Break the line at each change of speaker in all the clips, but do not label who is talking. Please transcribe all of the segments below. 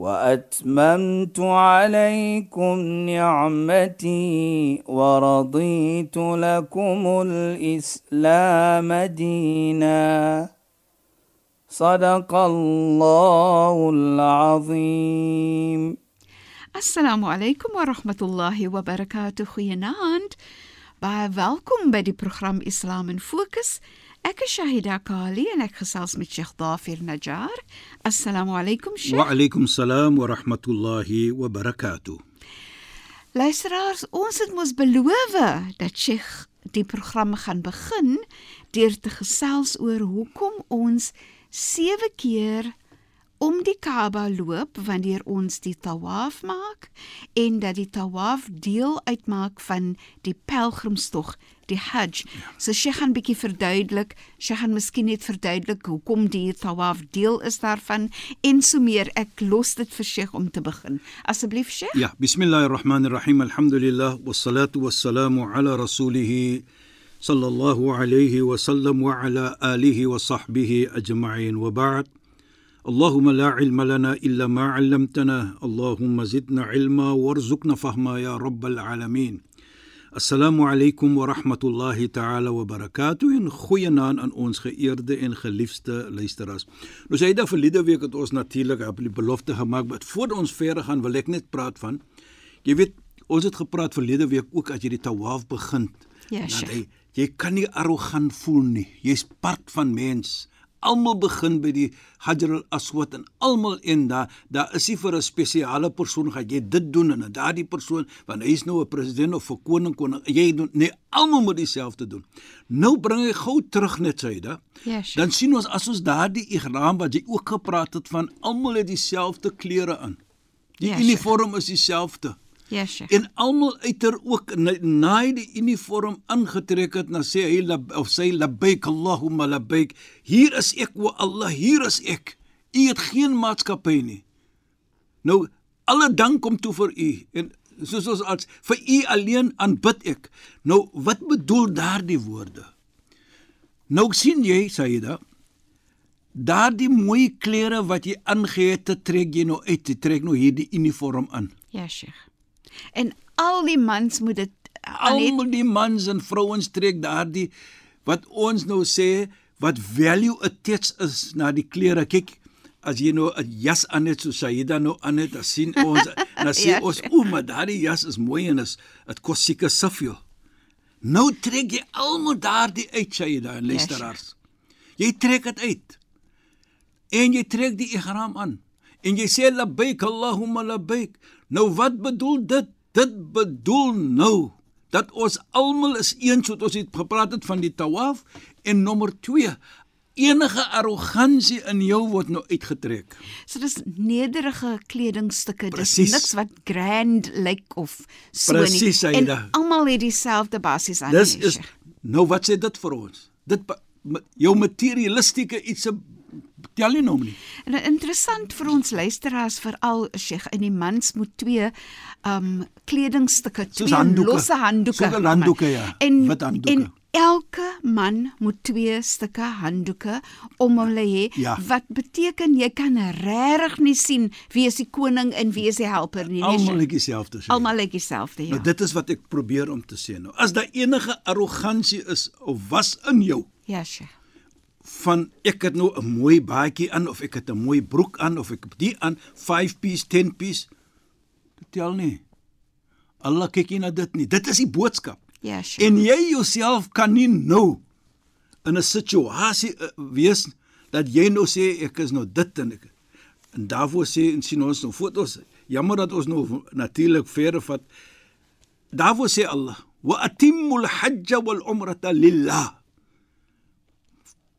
وأتممت عليكم نعمتي ورضيت لكم الإسلام دينا. صدق الله العظيم.
السلام عليكم ورحمة الله وبركاته. خيانات بعد welkom بدي het إسلام فوكس Ek is Shahida Kali en ek gesels met Sheikh Dafir Najjar. Assalamu alaykum Sheikh.
Wa alaykum salaam wa rahmatullahi wa barakatuh.
Luisteraars, ons het mos beloof dat Sheikh die program gaan begin deur te gesels oor hoekom ons 7 keer om die Kaaba loop wanneer ons die tawaf maak en dat die tawaf deel uitmaak van die pelgrimstog, die Hajj. So sy gaan bietjie verduidelik, sy gaan miskien net verduidelik hoekom die tawaf deel is daarvan en so meer. Ek los dit vir Sheikh om te begin. Asseblief Sheikh.
Ja, bismillahirrahmanirrahim. Alhamdulillah wassalatu wassalamu ala rasulih sallallahu alayhi wa sallam wa ala alihi wa sahbihi ajma'in wa ba'd. اللهم لا علم لنا الا ما علمتنا اللهم زدنا علما وارزقنا فهما يا رب العالمين Assalamu alaykum wa rahmatullahi ta'ala wa barakatuh en goeienaand aan ons geëerde en geliefde luisteraars. Nou sê dit verlede week het ons natuurlik op die belofte gemaak, maar voor ons verder gaan wil ek net praat van jy weet ons het gepraat verlede week ook as jy die tawaf begin.
Ja,
jy, jy kan nie arrogant voel nie. Jy's part van mens almal begin by die Hajar al-Aswad en almal en daar daar is nie vir 'n spesiale persoon gaan jy dit doen en daardie persoon want hy is nou 'n president of 'n koning koning jy doen nee almal moet dieselfde doen. Nou bring hy gou terug net sy da
ja, sure.
dan sien ons as ons daardie ihram wat jy ook gepraat het van almal het dieselfde klere aan die
ja,
uniform is dieselfde
Ja, Sheikh.
En almal uiter ook naai die uniform aangetrek het, dan sê hy of sê labbaik Allahumma labbaik. Hier is ek o Allah, hier is ek. U het geen maatskappy nie. Nou alle dank kom toe vir u en soos ons as vir u alleen aanbid ek. Nou wat bedoel daardie woorde? Nou sien jy, Saida, daardie mooi klere wat jy aangehê het, trek jy nou uit, jy trek nou hierdie uniform aan.
Ja, Sheikh. En al die mans moet dit
almal die mans en vrouens trek daardie wat ons nou sê wat value attached is na die klere. Kyk, as jy nou 'n jas aan het so Saida nou aan het, dan sien ons dan sê
Ja,
ons o, maar daardie jas is mooi en is dit kos seker soveel. Nou trek jy almal daardie uit Saida en luisteraars. Jy trek dit uit. En jy trek die ihram aan. En jy sê labbaik Allahumma labbaik. Nou wat bedoel dit? Dit bedoel nou dat ons almal is een soos ons het gepraat het van die tawaf en nommer 2 enige arrogansie in jou word nou uitgetrek.
So dis nederige kledingstukke. Dis
Precies.
niks wat grand lyk of so
Precies,
nie. En almal het dieselfde basies aan.
Dis is nou wat sê dit vir ons? Dit jou materialistiese iets tel nie nou nie.
En interessant vir ons luisteraars veral Sheikh in die mans moet twee um kledingstukke,
Soos
twee
handdoeke.
losse handdoeke.
Sulke handdoeke, ja.
En
Wit handdoeke.
en elke man moet twee stukke handdoeke om hulle hê
Ja.
wat beteken jy kan regtig nie sien wie is die koning en wie is die helper nie.
Almal lyk dieselfde. sê.
Almal lyk dieselfde, ja.
Nou dit is wat ek probeer om te sê nou. As daar enige arrogansie is of was in jou
Ja, Sheikh.
Van ek het nou 'n mooi baadjie aan of ek het 'n mooi broek aan of ek die aan 5 piece, 10 piece. Dit tel nie. Allah kyk nie na dit nie. Dit is die boodskap.
Ja, Sheikh.
En jy jouself kan nie nou in 'n situasie uh, wees dat jy nou sê ek is nou dit en ek en daarvoor sê en sien ons nou fotos. Jammer dat ons nou natuurlik verder vat. Daarvoor sê Allah: "Wa atimmul hajj wal umrata lillah."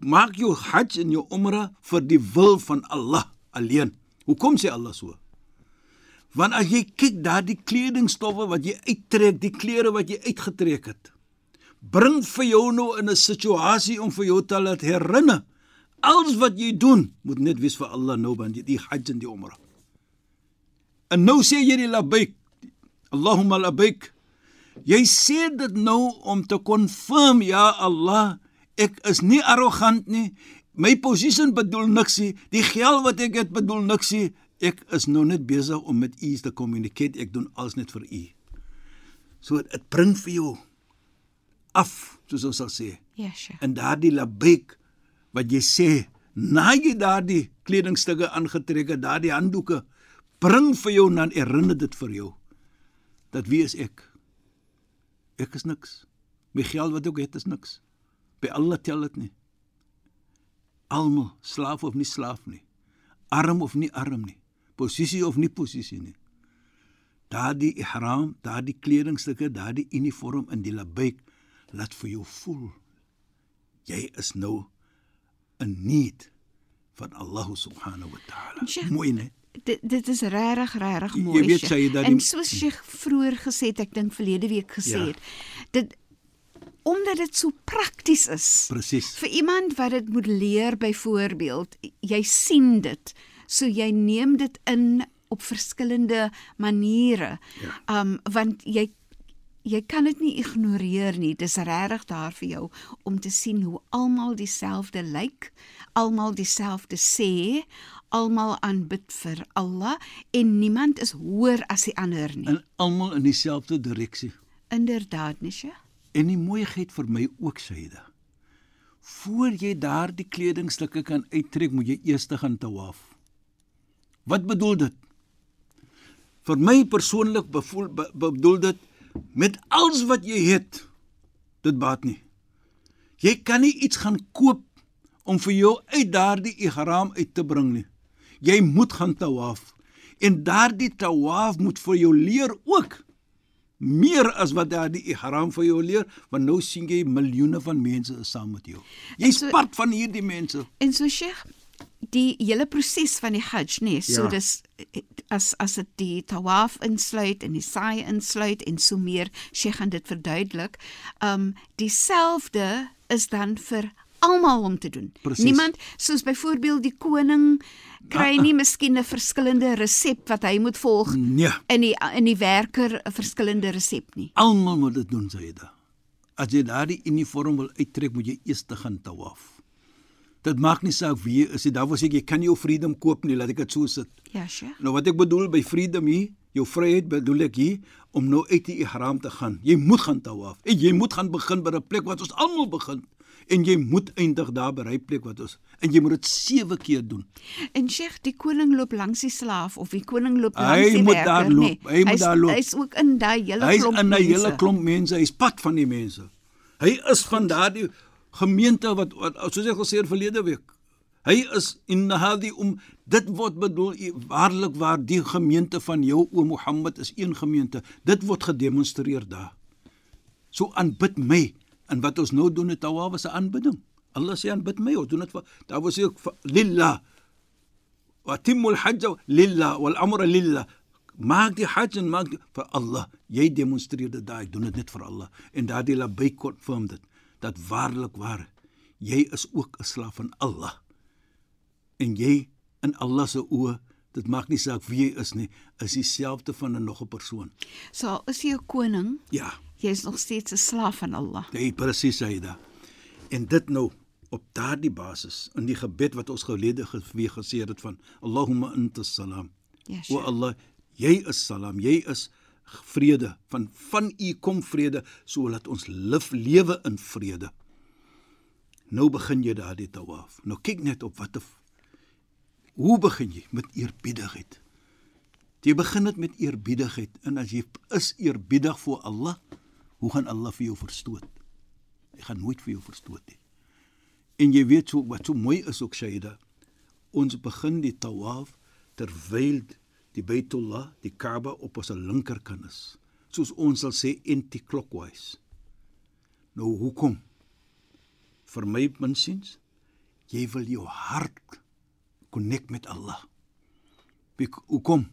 Maak jou hajj en jou umra vir die wil van Allah alleen. Hoekom sê Allah so? Want as jy kyk daardie kledingstowwe wat jy uittrek, die klere wat jy uitgetrek het, bring vir jou nou in 'n situasie om vir jou te laat herinner. Alles wat jy doen, moet net wees vir Allah nou want jy die Hajj en die Umrah. En nou sê jy die labbaik. Allahumma labbaik. Jy sê dit nou om te confirm ja Allah, ek is nie arrogant nie. My posisie bedoel niks nie. Die geld wat ek het bedoel niks nie. Ek is nou net besig om met u te communicate. Ek doen alles net vir u. So dit bring vir jou af, soos ons sal sê.
Ja, Sheikh.
En daardie labbaik wat jy sê, na jy daardie kledingstukke aangetrek het, daardie handdoeke, bring vir jou dan herinner dit vir jou dat wie is ek? Ek is niks. My geld wat ek het is niks. By Allah tel dit nie. Almal, slaaf of nie slaaf nie. Arm of nie arm nie. Posisie of nie posisie nie. Daardie ihram, daardie kledingstukke, daardie uniform in die labbaik laat vir jou voel jy is nou in need van Allah subhanahu wa ta'ala. Mooi né?
Dit dit is regtig regtig
Jy
mooi.
weet,
Sheikh.
sy het dat
en
die-
soos jy vroeër gesê het, ek dink verlede week gesê
Ja.
het, dit omdat dit so prakties is.
Presies.
Vir iemand wat dit moet leer byvoorbeeld, jy sien dit. So jy neem dit in op verskillende maniere.
Ja.
Um want jy jy kan dit nie ignoreer nie. Dis regtig daar vir jou om te sien hoe almal dieselfde lyk, almal dieselfde sê, almal aanbid vir Allah en niemand is hoër as die ander nie.
En almal in dieselfde direksie.
Inderdaad, Nisha.
En die mooiheid vir my ook Saida. Voor jy daardie kledingstukke kan uittrek, moet jy eers gaan tawaf. Wat bedoel dit? Vir my persoonlik bevoel be, bedoel dit met alles wat jy het, dit baat nie. Jy kan nie iets gaan koop om vir jou uit daardie ihram uit te bring nie. Jy moet gaan tawaf. En daardie tawaf moet vir jou leer ook meer as wat daardie ihram vir jou leer, want nou sien jy miljoene van mense is saam met jou. Jy's
so-
part van hierdie mense.
En so Sheikh, die hele proses van die Hajj, nee, so
Ja.
dis as as dit die tawaf insluit en die sa'i insluit en so meer, Sheikh gaan dit verduidelik. Um dieselfde is dan vir almal om te doen.
Presies.
Niemand soos byvoorbeeld die koning kry nie miskien 'n verskillende resep wat hy moet volg
Nee,
in die in die werker 'n verskillende resep nie.
almal moet dit doen, Saida. As jy daardie uniform wil uittrek, moet jy eers te gaan tawaf. Dit maak nie saak wie jy is nie. Daar was ek jy kan jou freedom koop nie, laat ek dit so sit.
Ja, Sheikh.
Nou wat ek bedoel by freedom hier, jou vryheid bedoel ek hier om nou uit die ihram te gaan. Jy moet gaan tawaf. En jy moet gaan begin by 'n plek wat ons almal begin. En jy moet eindig daar by 'n plek wat ons en jy moet dit 7 keer doen.
En Sheikh, die koning loop langs die slaaf of die koning loop
Hy
langs die
moet
werker,
daar loop,
nee.
hy moet
Hy's-
daar loop.
Hy's ook in daai hele
Hy's
klomp
in 'n hele
mense.
klomp mense, hy's pad van die mense. Hy is van daardie gemeente wat, wat soos ek gesê het verlede week. Hy is in hadi om dit word bedoel waarlik waar die gemeente van jou o Mohammed is een gemeente. Dit word gedemonstreer daar. So aanbid my en wat ons nou doen tawaf is 'n aanbidding. Allah sê aanbid my, ons doen dit vir daar was ook lillah. Wa timmul hajj lillah wal amra lillah. Maak die hajj en maak die, vir Allah. Jy demonstreer dit daai, doen dit net vir Allah. En daardie labbaik confirm dit dat waarlik waar jy is ook 'n slaaf van Allah. En jy in Allah se oë, dit maak nie saak wie jy is nie, is dieselfde van 'n nog 'n persoon.
So al is jy 'n koning,
Ja.
Jy is nog steeds 'n slaaf van Allah.
Jy presies hy da. En dit nou op daardie basis in die gebed wat ons gelede gewee gesê het van Allahumma antas salam.
Ja,
O. Allah, jy is salam, jy is vrede, van van U kom vrede, so laat ons liv lewe in vrede. Nou begin jy daardie tawaf. Nou kyk net op wat 'n hoe begin jy met eerbiedigheid. Jy begin dit met eerbiedigheid en as jy is eerbiedig voor Allah, hoe gaan Allah vir jou verstoot? Hy gaan nooit vir jou verstoot nie. En jy weet so wat so mooi is ook Shaida. Ons begin die tawaf terwyl die Baitullah, die Kaaba op ons linkerkant is. Soos ons sal sê anti-clockwise. Nou hoekom? Vir my minsiens, jy wil jou hart connect met Allah. Bek- Hoekom?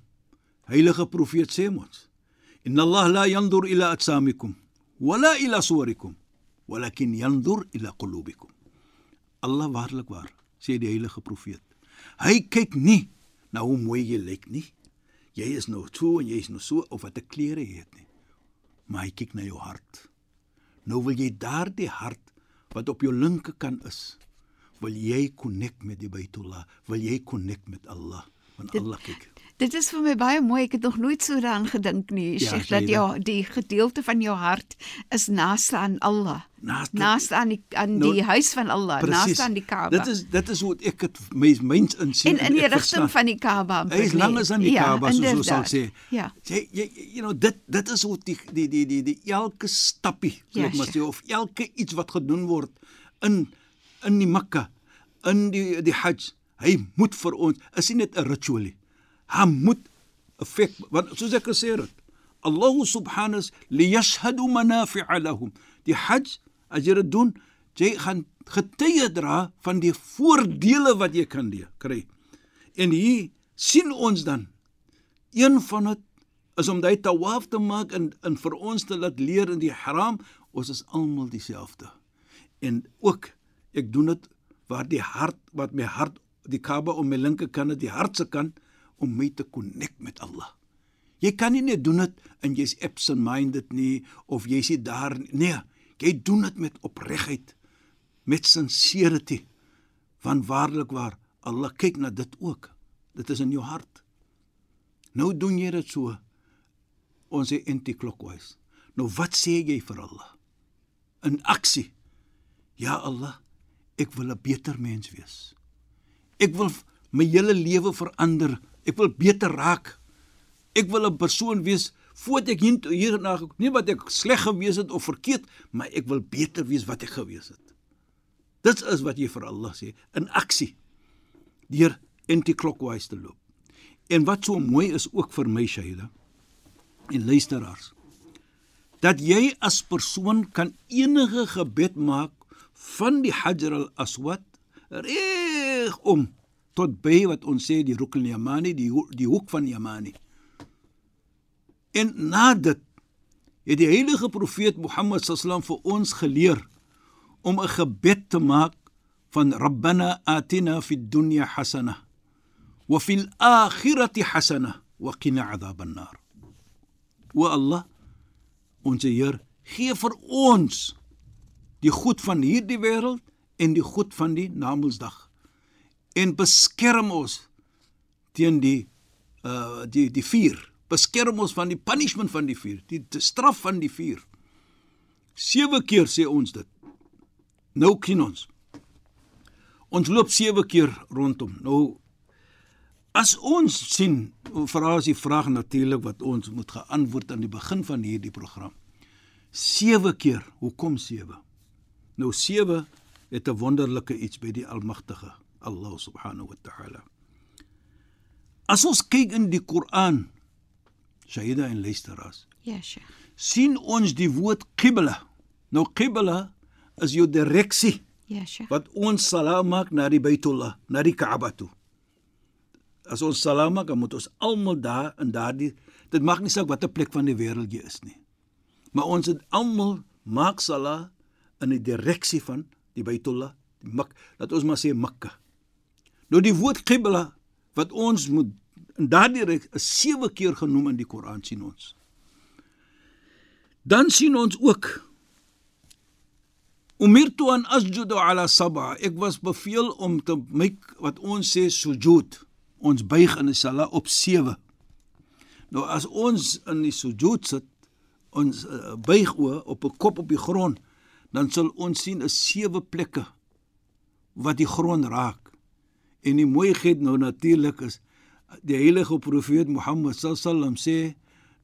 heilige profeet sê ons: "Inna Allah la yanzur ila atsamikum wala ila suwarikum, walakin yanzur ila qulubikum." Allah waarlik waar, sê die heilige profeet. Hy kyk nie na hoe mooi jy lyk nie. Jy is nou so en jy is nou so of wat 'n klere jy het nie. Maar hy kyk na jou hart. Nou wil jy daardie hart wat op jou linkerkant is, wil jy connect met die Baitullah, wil jy connect met Allah, want
Dit-
Allah kyk.
Dit is vir my baie mooi. Ek het nog nooit so daaraan gedink nie,
Ja,
Sheikh,
sê
dat
jy
jou die gedeelte van jou hart is naaste aan Allah.
Naaste-
Naaste aan die aan
Nou,
die huis van Allah, naaste aan die Kaaba.
Dit is dit is hoe ek dit mens mens insien
en in die rigting van die Kaaba.
Hy is
nee.
langer aan die
ja,
Kaaba soos ons sal sê.
Ja.
Jy jy you know dit dit is hoe die die die die, die elke stappie,
Ja,
ja, ek maar sê of elke iets wat gedoen word in in die Mekka, in die die Hajj, hy moet vir ons is nie net 'n ritual nie. Hy moet effek want soos ek gesê het, Allah subhanahu liyashhadu manafi'a lahum. Die Hajj as jy dit doen, jy gaan getuie dra van die voordele wat jy kan kry. En hier sien ons dan een van dit is om daai tawaf te maak en en vir ons te laat leer in die haram, ons is almal dieselfde. En ook ek doen dit waar die hart wat my hart die Kaaba om my linkerkant die hart se kant om my te connect met Allah. Jy kan nie net doen dit en jy's absent minded nie of jy's nie daar nie. nee, jy doen dit met opregtheid, met sincerity. Want waarlik waar Allah kyk na dit ook. Dit is in jou hart. Nou doen jy dit so. Ons sê anti-clockwise. Nou wat sê jy vir Allah? In aksie. Ja Allah, ek wil 'n beter mens wees. Ek wil my hele lewe verander. Ek wil beter raak. Ek wil 'n persoon wees voordat ek hier hierna nie wat ek sleg gewees het of verkeerd, maar ek wil beter wees wat ek gewees het. Dit is wat jy vir Allah sê in aksie deur anti-clockwise te loop. En wat so mooi is ook vir my Shaila en luisteraars dat jy as persoon kan enige gebed maak van die Hajar al-Aswad reg om tot by wat ons sê die Rukn al-Yamani die ho die hoek van Yamani. En na dit het die heilige profeet Mohammed sallam vir ons geleer om 'n gebed te maak van Rabbana atina fid dunya hasana wa fil akhirati hasana wa qina adhaban nar. O Allah, ons Heer, gee vir ons die goed van hierdie wêreld en die goed van die Namedsdag en beskerm ons teen die uh die die vuur. Beskerm ons van die punishment van die vuur, die, die straf van die vuur. Sewe keer sê ons dit. Nou ken ons. Ons loop sewe keer rondom. Nou as ons sien, vra as die vraag natuurlik wat ons moet geantwoord aan die begin van hierdie program. Sewe keer. Hoekom sewe? Nou sewe het 'n wonderlike iets by die Almagtige, Allah subhanahu wa ta'ala. As ons kyk in die Koran, Shaida en luisteraars,
Ja, Sheikh.
sien ons die woord qibla. Nou qibla is jou direksie
Ja, Sheikh.
wat ons salaam maak na die Baitullah, na die Kaaba toe. As ons salaam maak, dan moet ons almal daar in daardie dit maak nie saak watter plek van die wêreld jy is nie. Maar ons het almal maak sala in die direksie van die Baitullah, die Mek, dat ons maar sê Mekka. Nou die woord qibla wat ons moet in daardie reg is sewe keer genoem in die Koran sien ons. Dan sien ons ook Umirtu an asjudu ala sab'a. Ek was beveel om te maak wat ons sê sujud. Ons buig in die salat op 7. Nou as ons in die sujud sit, ons uh, buig o op 'n kop op die grond, dan sal ons sien 'n sewe plekke wat die grond raak. En die mooiheid nou natuurlik is die heilige profeet Mohammed sallam sê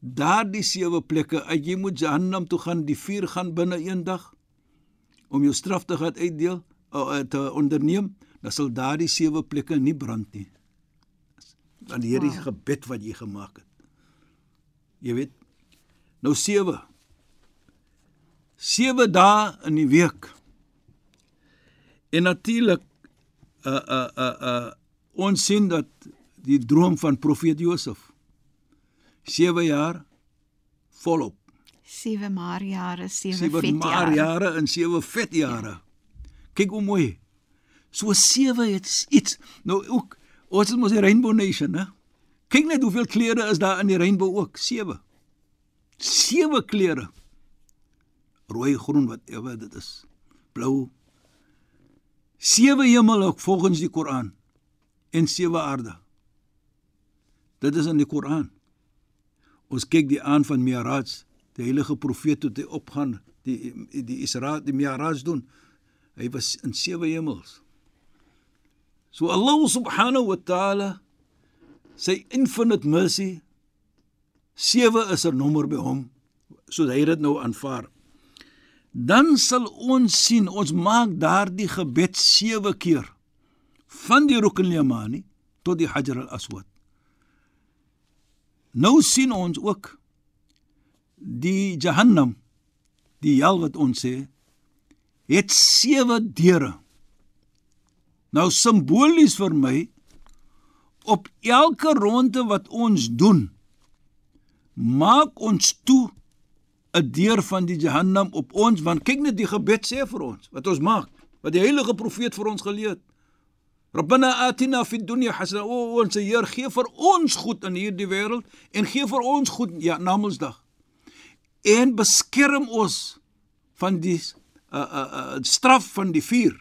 daardie sewe plekke, as jy moet Jahannam toe gaan, die vuur gaan binne een dag om jou straf te gaan uitdeel of te onderneem, dan sal daardie sewe plekke nie brand nie. Dan hierdie wow. gebed wat jy gemaak het. Jy weet, nou sewe. Sewe dae in die week. En natuurlik uh uh uh uh ons sien dat die droom van profeet Josef 7 jaar volop.
7 maar jare, 7
7
vet
maar
jare.
jare en 7 vet jare. Kyk hoe mooi. So 7 het iets. Nou ook ons is mos die Rainbow Nation, hè? Kyk net hoeveel kleure is daar in die rainbow ook. 7. 7 kleure. Rooi, groen, whatever dit is. Blou. 7 hemel volgens die Koran en 7 aarde. Dit is in die Koran. Ons kyk die aan van Mi'raj, die heilige profeet toe hy opgaan, die die Isra, die Mi'raj doen. Hy was in 7 hemels. So Allah subhanahu wa ta'ala sy infinite mercy 7 is 'n nommer by hom soos hy dit nou aanvaar. Dan sal ons sien ons maak daardie gebed 7 keer van die Rukn al-Yamani tot die Hajar al-Aswad. Nou sien ons ook die Jahannam, die hel wat ons sê, het 7 deure. Nou simbolies vir my op elke ronde wat ons doen, maak ons toe 'n deur van die Jahannam op ons want kyk net die gebed sê vir ons wat ons maak, wat die heilige profeet vir ons geleer het. Rabbana atina fid dunya hasana. O ons Heer, gee vir ons goed in hierdie wêreld en gee vir ons goed ja na Mondsdag. En beskerm ons van die uh uh, uh straf van die vuur.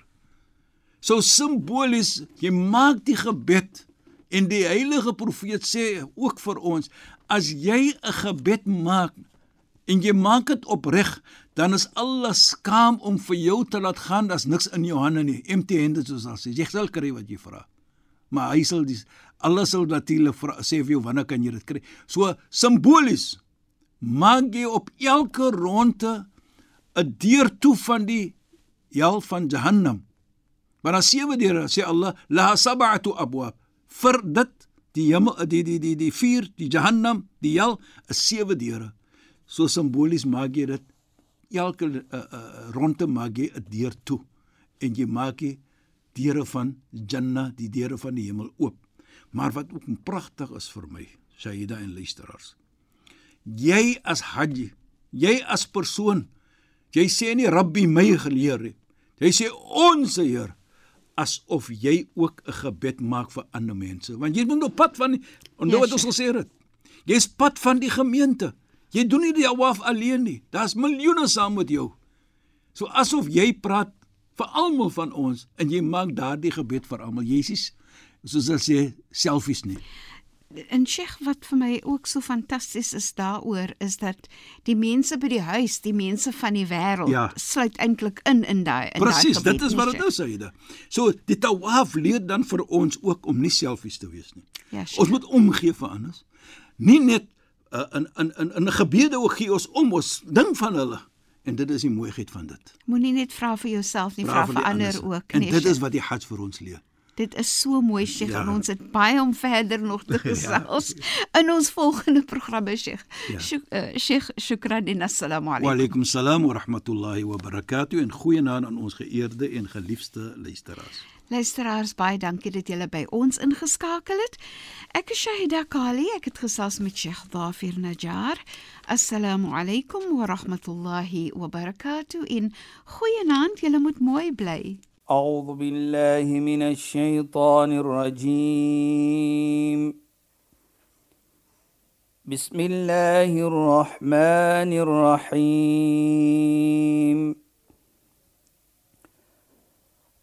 So simbolies, jy maak die gebed en die heilige profeet sê ook vir ons, as jy 'n gebed maak en jy maak dit opreg, dan is Allah skaam om vir jou te laat gaan, daar's niks in jou hande nie, empty handed soos al sê. Jy sal kry wat jy vra. Maar hy sal dis alles sal natuurlik sê vir jou wanneer kan jy dit kry. So simbolies maak jy op elke ronde 'n deur toe van die hel van Jahannam. Maar dan sewe deure sê Allah la sab'atu abwab. Vir dit die hemel die die die die vier die Jahannam, die hel is sewe deure. So simbolies maak jy dit elke uh, uh, ronde maak jy 'n deur toe en jy maak jy deure van Jannah, die deure van die hemel oop. Maar wat ook pragtig is vir my, Shaida en luisteraars. Jy as haji, jy as persoon, jy sê nie Rabbi my geleer nie. Jy sê ons Heer asof jy ook 'n gebed maak vir ander mense, want jy moet op pad van onthou
Ja,
wat ons gesê het. Jy's pad van die gemeente. Jy doen nie die awaf alleen nie. Daar's miljoene saam met jou. So asof jy praat vir almal van ons en jy maak daardie gebed vir almal. Jesus soos hulle sê selfies nie.
En Sheikh wat vir my ook so fantasties is daaroor is dat die mense by die huis, die mense van die wêreld
Ja.
sluit eintlik in in daai in daai
Presies, dit is wat dit
Sheikh?
is, Saida. So die tawaf leer dan vir ons ook om nie selfies te wees nie.
Ja, Sheikh.
Ons moet omgee vir ander. Nie net uh, in in in in gebede ook gee ons om ons ding van hulle. En dit is die mooiheid van dit.
Moenie net vra vir jouself nie, vra vir
die
ander
anders.
ook
En
nie.
dit
Sheikh.
is wat die Hajj vir ons leer.
Dit is so mooi Sheikh
Ja.
en ons het baie om verder nog te gesels in ons volgende programme Sheikh.
Ja.
Shuk, uh, Sheikh shukran en assalamu
Wa
alaykum.
alaykum salaam wa rahmatullahi wa barakatuh en goeienaand aan ons geëerde en geliefde luisteraars.
Luisteraars, baie dankie dat julle by ons ingeskakel het. Ek is Shahida Kali, ek het gesels met Sheikh Dafir Najjar. Assalamu alaykum wa rahmatullahi wa barakatuh. En goeienaand, julle moet mooi bly.
أعوذ بالله من الشيطان الرجيم بسم الله الرحمن الرحيم